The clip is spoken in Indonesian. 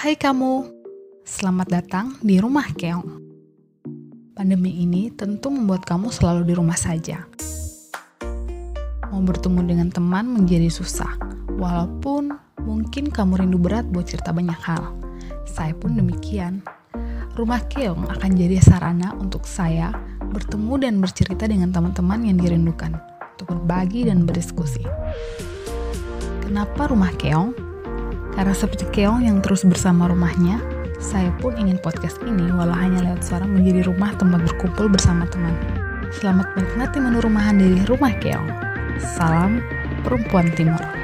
Hai kamu, selamat datang di Rumah Keong. Pandemi ini tentu membuat kamu selalu di rumah saja. Mau bertemu dengan teman menjadi susah, walaupun mungkin kamu rindu berat buat cerita banyak hal. Saya pun demikian. Rumah Keong akan jadi sarana untuk saya bertemu dan bercerita dengan teman-teman yang dirindukan, untuk berbagi dan berdiskusi. Kenapa Rumah Keong? Karena seperti Keong yang terus bersama rumahnya, saya pun ingin podcast ini walau hanya lewat suara menjadi rumah tempat berkumpul bersama teman. Selamat menikmati menu rumahan dari Rumah Keong. Salam Perempuan Timur.